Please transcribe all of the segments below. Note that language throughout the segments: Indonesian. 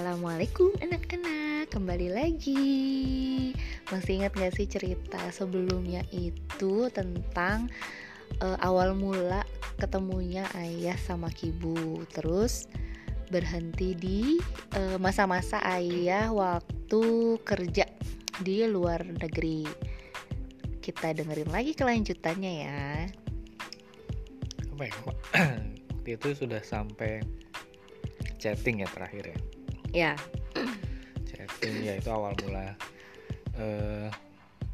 Assalamualaikum anak-anak. Kembali lagi. Masih ingat gak sih cerita sebelumnya itu Tentang uh, awal mula ketemunya ayah sama kibu? Terus berhenti di eh, masa-masa ayah waktu kerja di luar negeri. Kita dengerin lagi kelanjutannya ya. Baik, waktu itu sudah sampai chatting ya terakhir ya ya. Chatting ya itu awal mula. Uh,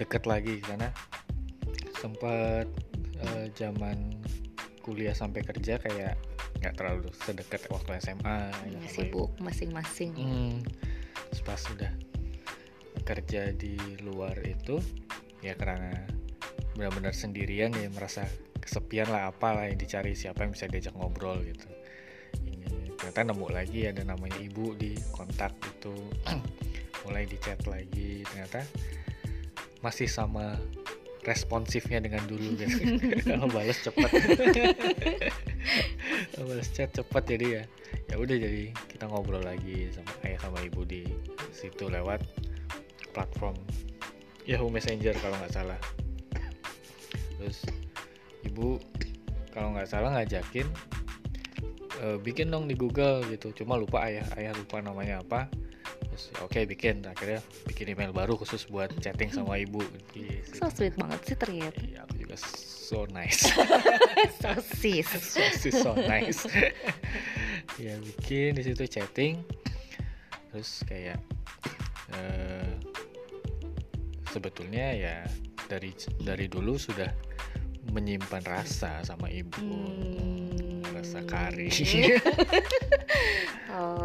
deket lagi karena sempat uh, zaman kuliah sampai kerja kayak nggak terlalu sedekat waktu SMA ya, sibuk masing-masing. Hmm, pas sudah kerja di luar itu ya karena benar-benar sendirian ya merasa kesepian lah apalah yang dicari siapa yang bisa diajak ngobrol gitu ternyata nemu lagi ada namanya ibu di kontak itu. Mulai di chat lagi ternyata masih sama responsifnya dengan dulu. Gitu kalau balas cepat balas chat cepat jadi ya ya udah jadi kita ngobrol lagi sama ayah sama ibu di situ lewat platform Yahoo Messenger kalau nggak salah. Terus ibu kalau nggak salah ngajakin e, bikin dong di Google gitu. Cuma lupa ayah ayah lupa namanya apa. Terus ya oke okay, bikin. Akhirnya bikin email baru khusus buat chatting sama ibu. Gitu. so sweet banget sih ternyata. Iya aku juga so nice. So sis. So nice. Ya bikin di situ chatting. Terus kayak uh, sebetulnya ya dari dari dulu sudah menyimpan rasa sama ibu. Hmm rasa kari. Oh.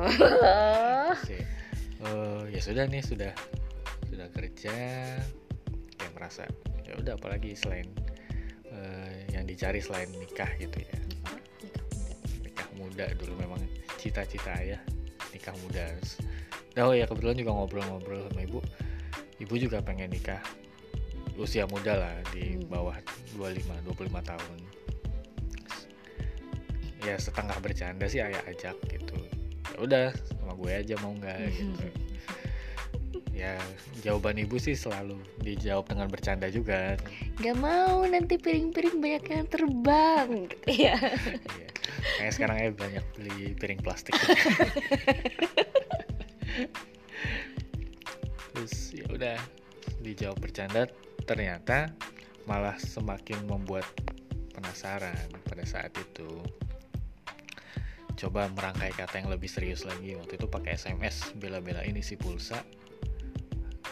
uh, ya sudah nih sudah sudah kerja. Ya merasa ya udah apalagi selain uh, yang dicari selain nikah gitu ya. Nikah muda. Dulu memang cita-cita ya nikah muda. Oh ya kebetulan juga ngobrol-ngobrol sama ibu. Ibu juga pengen nikah usia muda lah di hmm. bawah 25 25 tahun ya setengah bercanda sih ayah ajak gitu. Ya udah sama gue aja mau nggak gitu. Ya jawaban ibu sih selalu dijawab dengan bercanda juga. Nggak mau nanti piring-piring banyak yang terbang. Ya kayak sekarang ya banyak beli piring plastik. Terus ya udah dijawab bercanda. Ternyata malah semakin membuat penasaran pada saat itu coba merangkai kata yang lebih serius lagi. Waktu itu pakai SMS bela-bela ini si pulsa.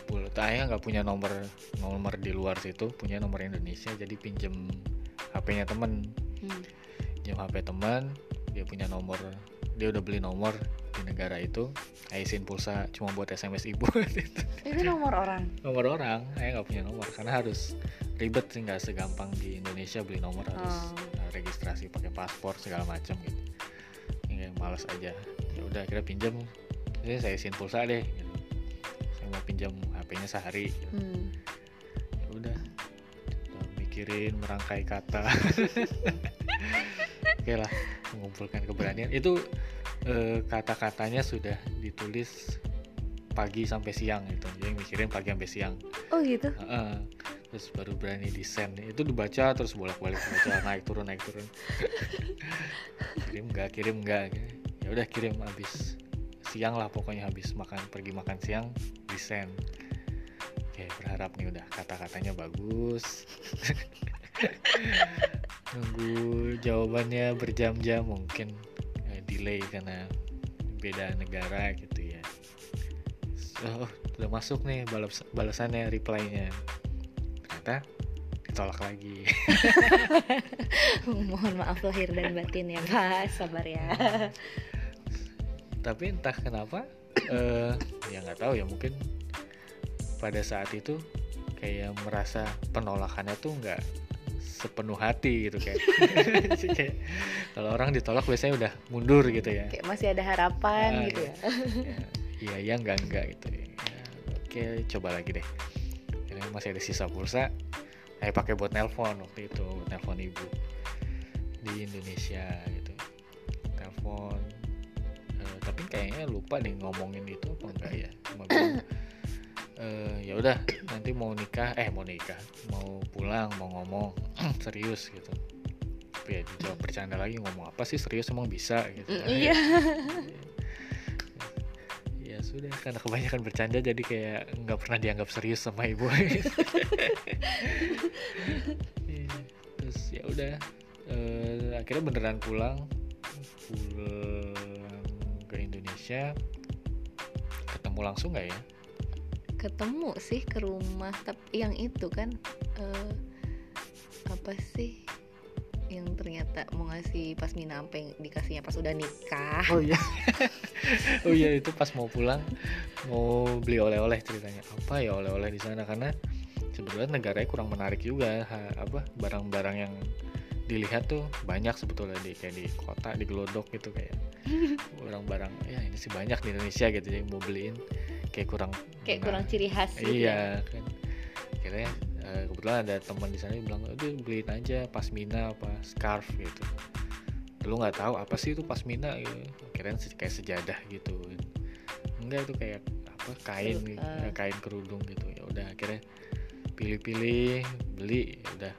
Pulsa ayah nggak punya nomor nomor di luar situ punya nomor Indonesia jadi pinjem HP-nya temen. Hmm. pinjem HP teman dia punya nomor dia udah beli nomor di negara itu aisin pulsa cuma buat SMS ibu. Itu. Nomor orang? Nomor orang ayah nggak punya nomor karena harus ribet sih nggak segampang di Indonesia beli nomor harus oh. registrasi pakai paspor segala macam gitu. ya malas aja. Ya udah kira pinjam. Jadi saya isin pulsa deh. Gitu. saya mau pinjam HP-nya sehari. Gitu. hmm. ya udah mikirin merangkai kata. Oke lah mengumpulkan keberanian. Itu eh, kata-katanya sudah ditulis pagi sampai siang gitu. Jadi mikirin pagi sampai siang. Oh gitu? Uh, terus baru berani desain. Itu dibaca terus bolak-balik baca naik turun naik turun. Kirim nggak kirim nggak ya udah kirim habis siang lah pokoknya habis makan pergi makan siang desain. Oke berharap nih udah kata-katanya bagus. Nunggu jawabannya berjam-jam mungkin ya, delay karena beda negara gitu ya. Oh udah masuk nih balas balasannya reply-nya. Ternyata ditolak lagi. Mohon maaf lahir dan batin ya pak. Sabar ya tapi entah kenapa uh, ya nggak tahu ya mungkin pada saat itu kayak merasa penolakannya tuh nggak sepenuh hati gitu kayak, kayak kalau orang ditolak biasanya udah mundur gitu ya. Kayak masih ada harapan nah, gitu ya, ya iya iya enggak enggak gitu ya, oke coba lagi deh. Ini masih ada sisa pulsa. Saya pakai buat nelpon waktu itu nelpon ibu di Indonesia gitu. Telepon tapi kayaknya lupa nih ngomongin itu apa enggak ya? "Eh, ya udah nanti mau nikah eh mau nikah mau pulang mau ngomong serius gitu. Tapi ya dijawab bercanda lagi ngomong apa sih serius emang bisa gitu Mm, iya. Ya sudah karena kebanyakan bercanda jadi kayak nggak pernah dianggap serius sama ibu. Iya, terus ya udah eh, akhirnya beneran pulang pulang Indonesia ketemu langsung nggak ya? Ketemu sih ke rumah tapi yang itu kan eh, apa sih yang ternyata mau ngasih pas Mina sampai dikasihnya pas udah nikah? Oh iya. Oh iya itu pas mau pulang mau beli oleh-oleh ceritanya. Apa ya oleh-oleh di sana? Karena sebetulnya negaranya kurang menarik juga ha- apa barang-barang yang dilihat tuh banyak sebetulnya di kayak di kota di gelodok gitu kayak barang-barang ya ini sih banyak di Indonesia gitu yang mau beliin kayak kurang kayak nah, kurang ciri khas gitu ya. iya kan. Akhirnya eh, kebetulan ada teman di sana yang bilang udah beliin aja pasmina apa scarf gitu. Dulu nggak tahu apa sih itu pasmina? Gitu. se- kayak sejadah gitu. Enggak itu kayak apa kain gitu, eh. ya, kain kerudung gitu. Ya udah akhirnya pilih-pilih beli ya udah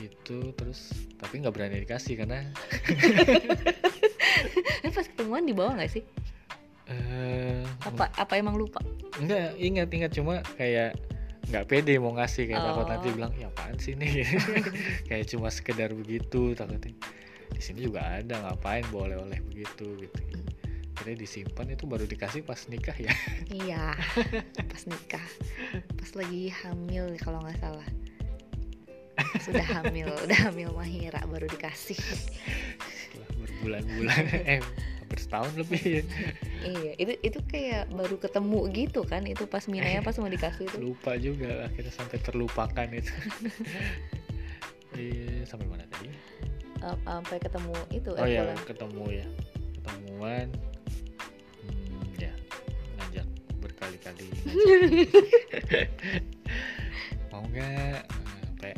itu terus tapi nggak berani dikasih karena Eh, pas ketemuan dibawa nggak sih? Eh apa apa emang lupa? Enggak, ingat ingat. Cuma kayak nggak pede mau ngasih. Kayak takut Oh. nanti bilang ya apaan sih nih kayak cuma sekedar begitu takutnya. Di sini juga ada ngapain boleh oleh begitu gitu. Kira disimpan itu baru dikasih pas nikah ya. Iya pas nikah. Pas lagi hamil kalau nggak salah sudah hamil udah hamil Mahira baru dikasih. Setelah berbulan-bulan eh hampir setahun lebih. Ya. iya itu itu kayak baru ketemu gitu kan itu pas Minanya pas mau dikasih itu. Lupa juga akhirnya sampai terlupakan itu. Iya, sampai mana tadi? Am- sampai ketemu itu oh eh, ya ketemu ya. Ketemuan. Hmm, ya ngajak berkali-kali. Ngajak. mau nggak? Sampai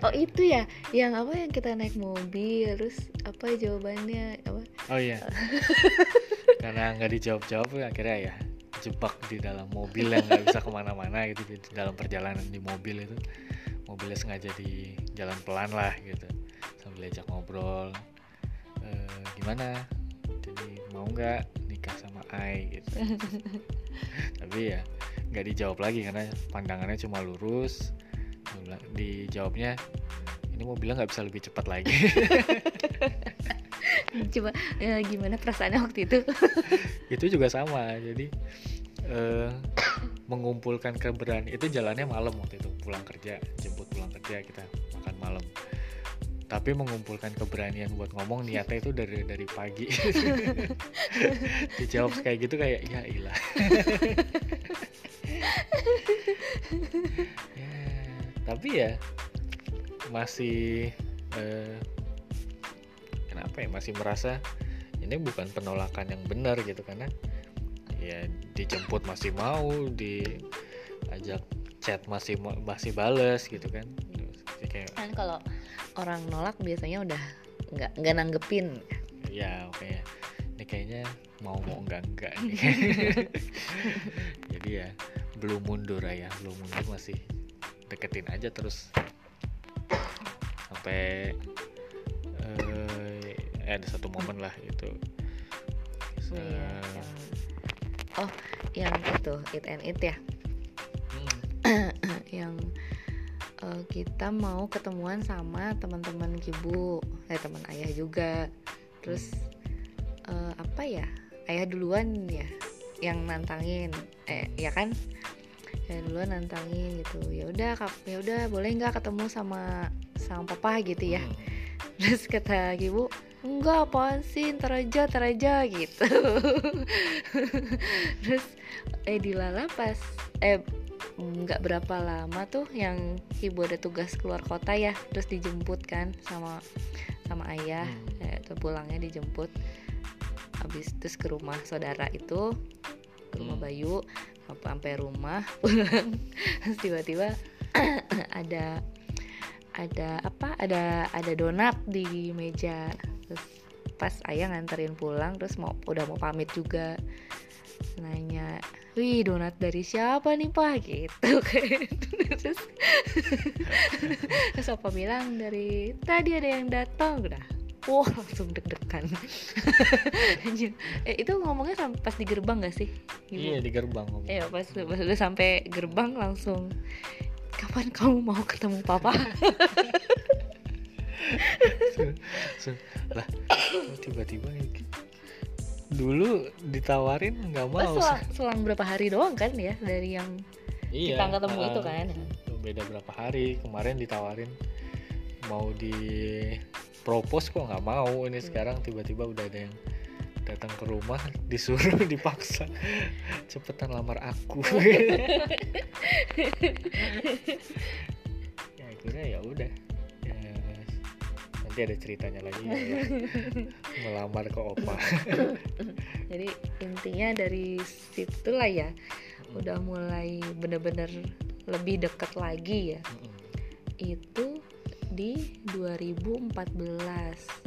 oh itu ya yang apa yang kita naik mobil terus apa jawabannya apa? Oh iya. Karena nggak dijawab-jawab akhirnya ya jebak di dalam mobil yang nggak bisa ke mana-mana gitu di dalam perjalanan di mobil itu. Mobilnya sengaja di jalan pelan lah gitu sambil ajak ngobrol. "Eh, gimana? Jadi mau nggak nikah sama Ai gitu. Tapi ya nggak dijawab lagi karena pandangannya cuma lurus Bilang- dijawabnya ini mobilnya nggak bisa lebih cepat lagi. Coba eh, gimana perasaannya waktu itu? Itu juga sama jadi eh, mengumpulkan keberanian itu jalannya malam waktu itu pulang kerja jemput pulang kerja kita makan malam. Tapi mengumpulkan keberanian buat ngomong niatnya itu dari dari pagi. Dijawab kayak gitu kayak ya ilah. Ya tapi ya masih eh, kenapa ya masih merasa ini bukan penolakan yang benar gitu. Karena ya dijemput masih mau diajak chat masih ma- masih bales gitu kan. Kayak kan kalau orang nolak biasanya udah nggak nggak nanggepin. Ya oke ya ini kayaknya mau mau enggak enggak jadi ya belum mundur ya belum mundur masih deketin aja terus. Sampai eh, ada satu momen lah itu Iya, Eh, yang- oh yang itu it and it ya? Hmm, yang eh, kita mau ketemuan sama teman-teman kibu eh teman ayah juga. Terus eh, apa ya? Ayah duluan ya yang nantangin. Eh ya kan ayah duluan nantangin gitu ya udah ya udah boleh nggak ketemu sama sama papa gitu ya hmm. terus kata ibu enggak apaan sih ntar aja ntar aja gitu terus eh dilala pas eh nggak berapa lama tuh yang ibu ada tugas keluar kota ya terus dijemput kan sama sama ayah Hmm. eh, tuh pulangnya dijemput habis terus ke rumah saudara itu ke rumah Hmm. Bayu sampai sampai rumah. Pulang tiba-tiba ada ada apa ada ada donat di meja. Terus pas ayah nganterin pulang terus mau udah mau pamit juga. Nanya wih donat dari siapa nih pak? Gitu kan. Terus terus apa bilang dari tadi ada yang datang. Udah wah langsung deg-degan. Eh, itu ngomongnya pas di gerbang gak sih? Ibu? iya di gerbang. Iya pas, pas udah sampai gerbang langsung kapan kamu mau ketemu papa? Lah tiba-tiba kayak gitu? dulu ditawarin nggak mau selang, selang berapa hari doang kan ya dari yang iya kita ketemu ah, itu kan? beda berapa hari. Kemarin ditawarin mau di propose kok nggak mau. Ini Hmm. sekarang tiba-tiba udah ada yang datang ke rumah disuruh dipaksa cepetan lamar aku. Ya akhirnya ya udah. Ya, nanti ada ceritanya lagi ya, melamar ke opa. Jadi intinya dari situ lah ya udah mulai bener-bener lebih deket lagi ya. Mm-mm. itu di 2014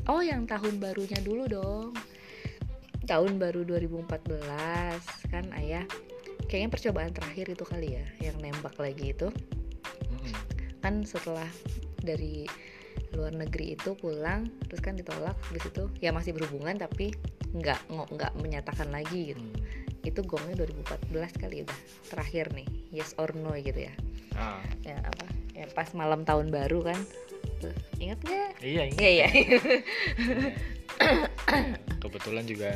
oh yang tahun barunya dulu dong. Tahun baru 2014 kan ayah? Kayaknya percobaan terakhir itu kali ya yang nembak lagi itu. Kan setelah dari luar negeri itu pulang terus kan ditolak habis itu ya masih berhubungan tapi nggak nggak menyatakan lagi gitu. Mm. itu gongnya 2014 kali udah terakhir nih yes or no gitu ya Ah, ya apa? Ya pas malam tahun baru kan. Tuh, ingat nggak? Iya ini iya iya. Kebetulan juga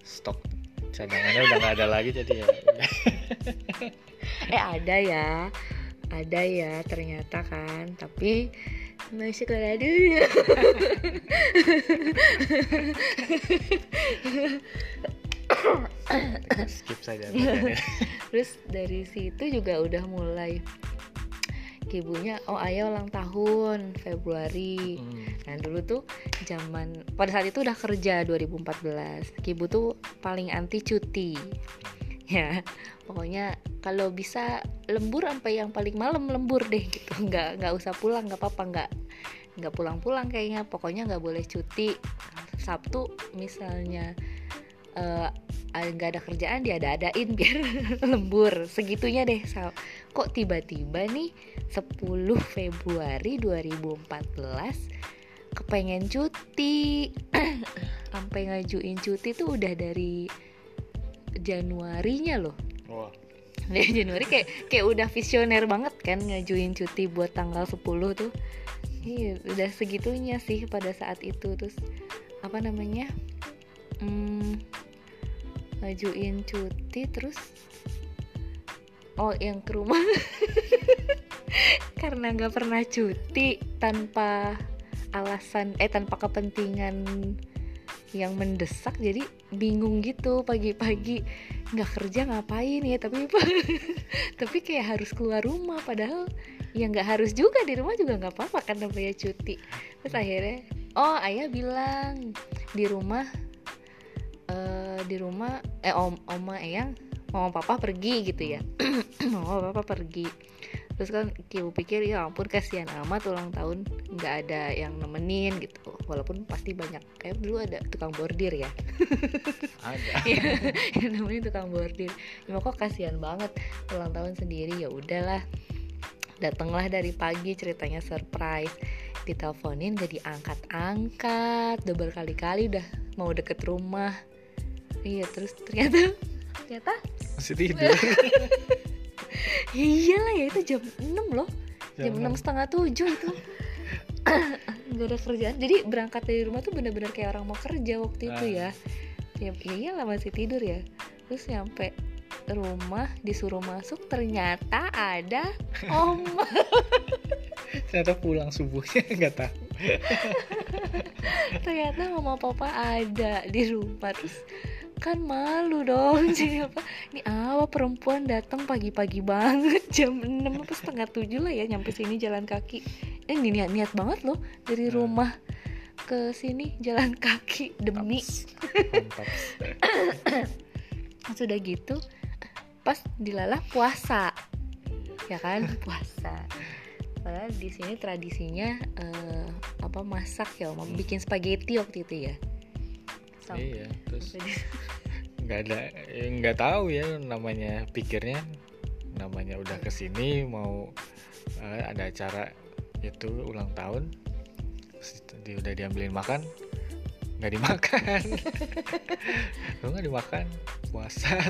stok cadangannya udah nggak ada lagi jadi ya. Eh ada ya. Ada ya ternyata kan. Tapi masih sekolah dulu skip saja terus dari situ juga udah mulai ibunya oh ayah ulang tahun Februari. Hmm. nah dulu tuh zaman pada saat itu udah kerja 2014 Kibu tuh paling anti cuti. Ya pokoknya kalau bisa lembur sampai yang paling malam lembur deh gitu. Nggak nggak usah pulang nggak apa-apa nggak nggak pulang-pulang kayaknya. Pokoknya nggak boleh cuti. Sabtu misalnya eh, nggak ada kerjaan dia ada adain biar lembur. Segitunya deh Sa- kok tiba-tiba nih 10 Februari 2014 kepengen cuti. Sampai ngajuin cuti tuh udah dari Januarinya loh. Wah, dari Januari kayak kayak udah visioner banget kan ngajuin cuti buat tanggal 10 tuh. Iya udah segitunya sih pada saat itu. Terus apa namanya hmm, ngajuin cuti terus oh yang ke rumah. Karena nggak pernah cuti tanpa alasan eh tanpa kepentingan yang mendesak jadi bingung gitu pagi-pagi. Nggak kerja ngapain ya? Tapi tapi kayak harus keluar rumah padahal ya nggak harus juga di rumah juga nggak apa-apa kan namanya cuti. Terus akhirnya oh ayah bilang di rumah di rumah eh om oma eyang mama papa pergi gitu ya. Mama papa pergi. Terus kan ibu pikir ya ampun kasihan amat ulang tahun nggak ada yang nemenin gitu. Walaupun pasti banyak. Kayak dulu ada tukang bordir ya. Ada. Iya, yang namanya tukang bordir. Cuma kok kasihan banget ulang tahun sendiri. Ya udahlah datanglah dari pagi ceritanya surprise. Diteleponin gak diangkat-angkat udah berkali-kali udah mau deket rumah iya terus ternyata ternyata? Masih tidur. ya iyalah ya itu jam 6 loh. Jam Jam enam setengah tujuh itu. Nggak ada kerjaan. Jadi berangkat dari rumah tuh bener-bener kayak orang mau kerja waktu itu ya. Ya, ya iyalah masih tidur ya. Terus nyampe rumah disuruh masuk ternyata ada om. Ternyata pulang subuhnya nggak tahu. ternyata mama papa ada di rumah. Terus kan malu dong. Jadi apa? Ini apa perempuan datang pagi-pagi banget jam 6 apa setengah tujuh lah ya nyampe sini jalan kaki. Eh ini niat niat banget loh dari Hmm. rumah ke sini jalan kaki demi. Sudah gitu pas dilalah puasa. Ya kan? Puasa. Padahal di sini tradisinya eh, apa masak ya mama bikin spaghetti waktu itu ya iya terus nggak ada eh, nggak tahu ya namanya pikirnya. Namanya udah ke sini mau eh, ada acara itu ulang tahun di, udah diambilin makan nggak dimakan. Lu nggak dimakan puasa.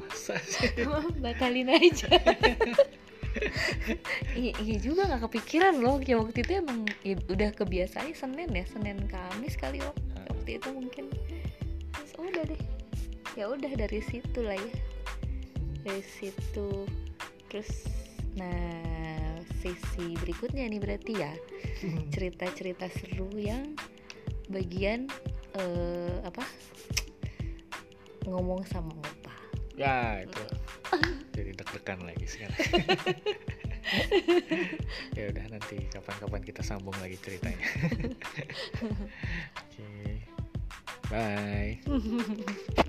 Puasa sih. Batalin aja iya, iya juga nggak kepikiran loh. Ya waktu itu emang ya udah kebiasaan Senin ya Senin Kamis kali loh. Waktu itu mungkin. Terus, oh, udah deh. Ya udah dari situ lah ya. Dari situ. Terus nah sesi berikutnya nih berarti ya. Cerita-cerita seru yang bagian eh, apa? Ngomong sama opa. Ya itu deg-degan lagi sekarang. Ya udah nanti kapan-kapan kita sambung lagi ceritanya. Oke. Bye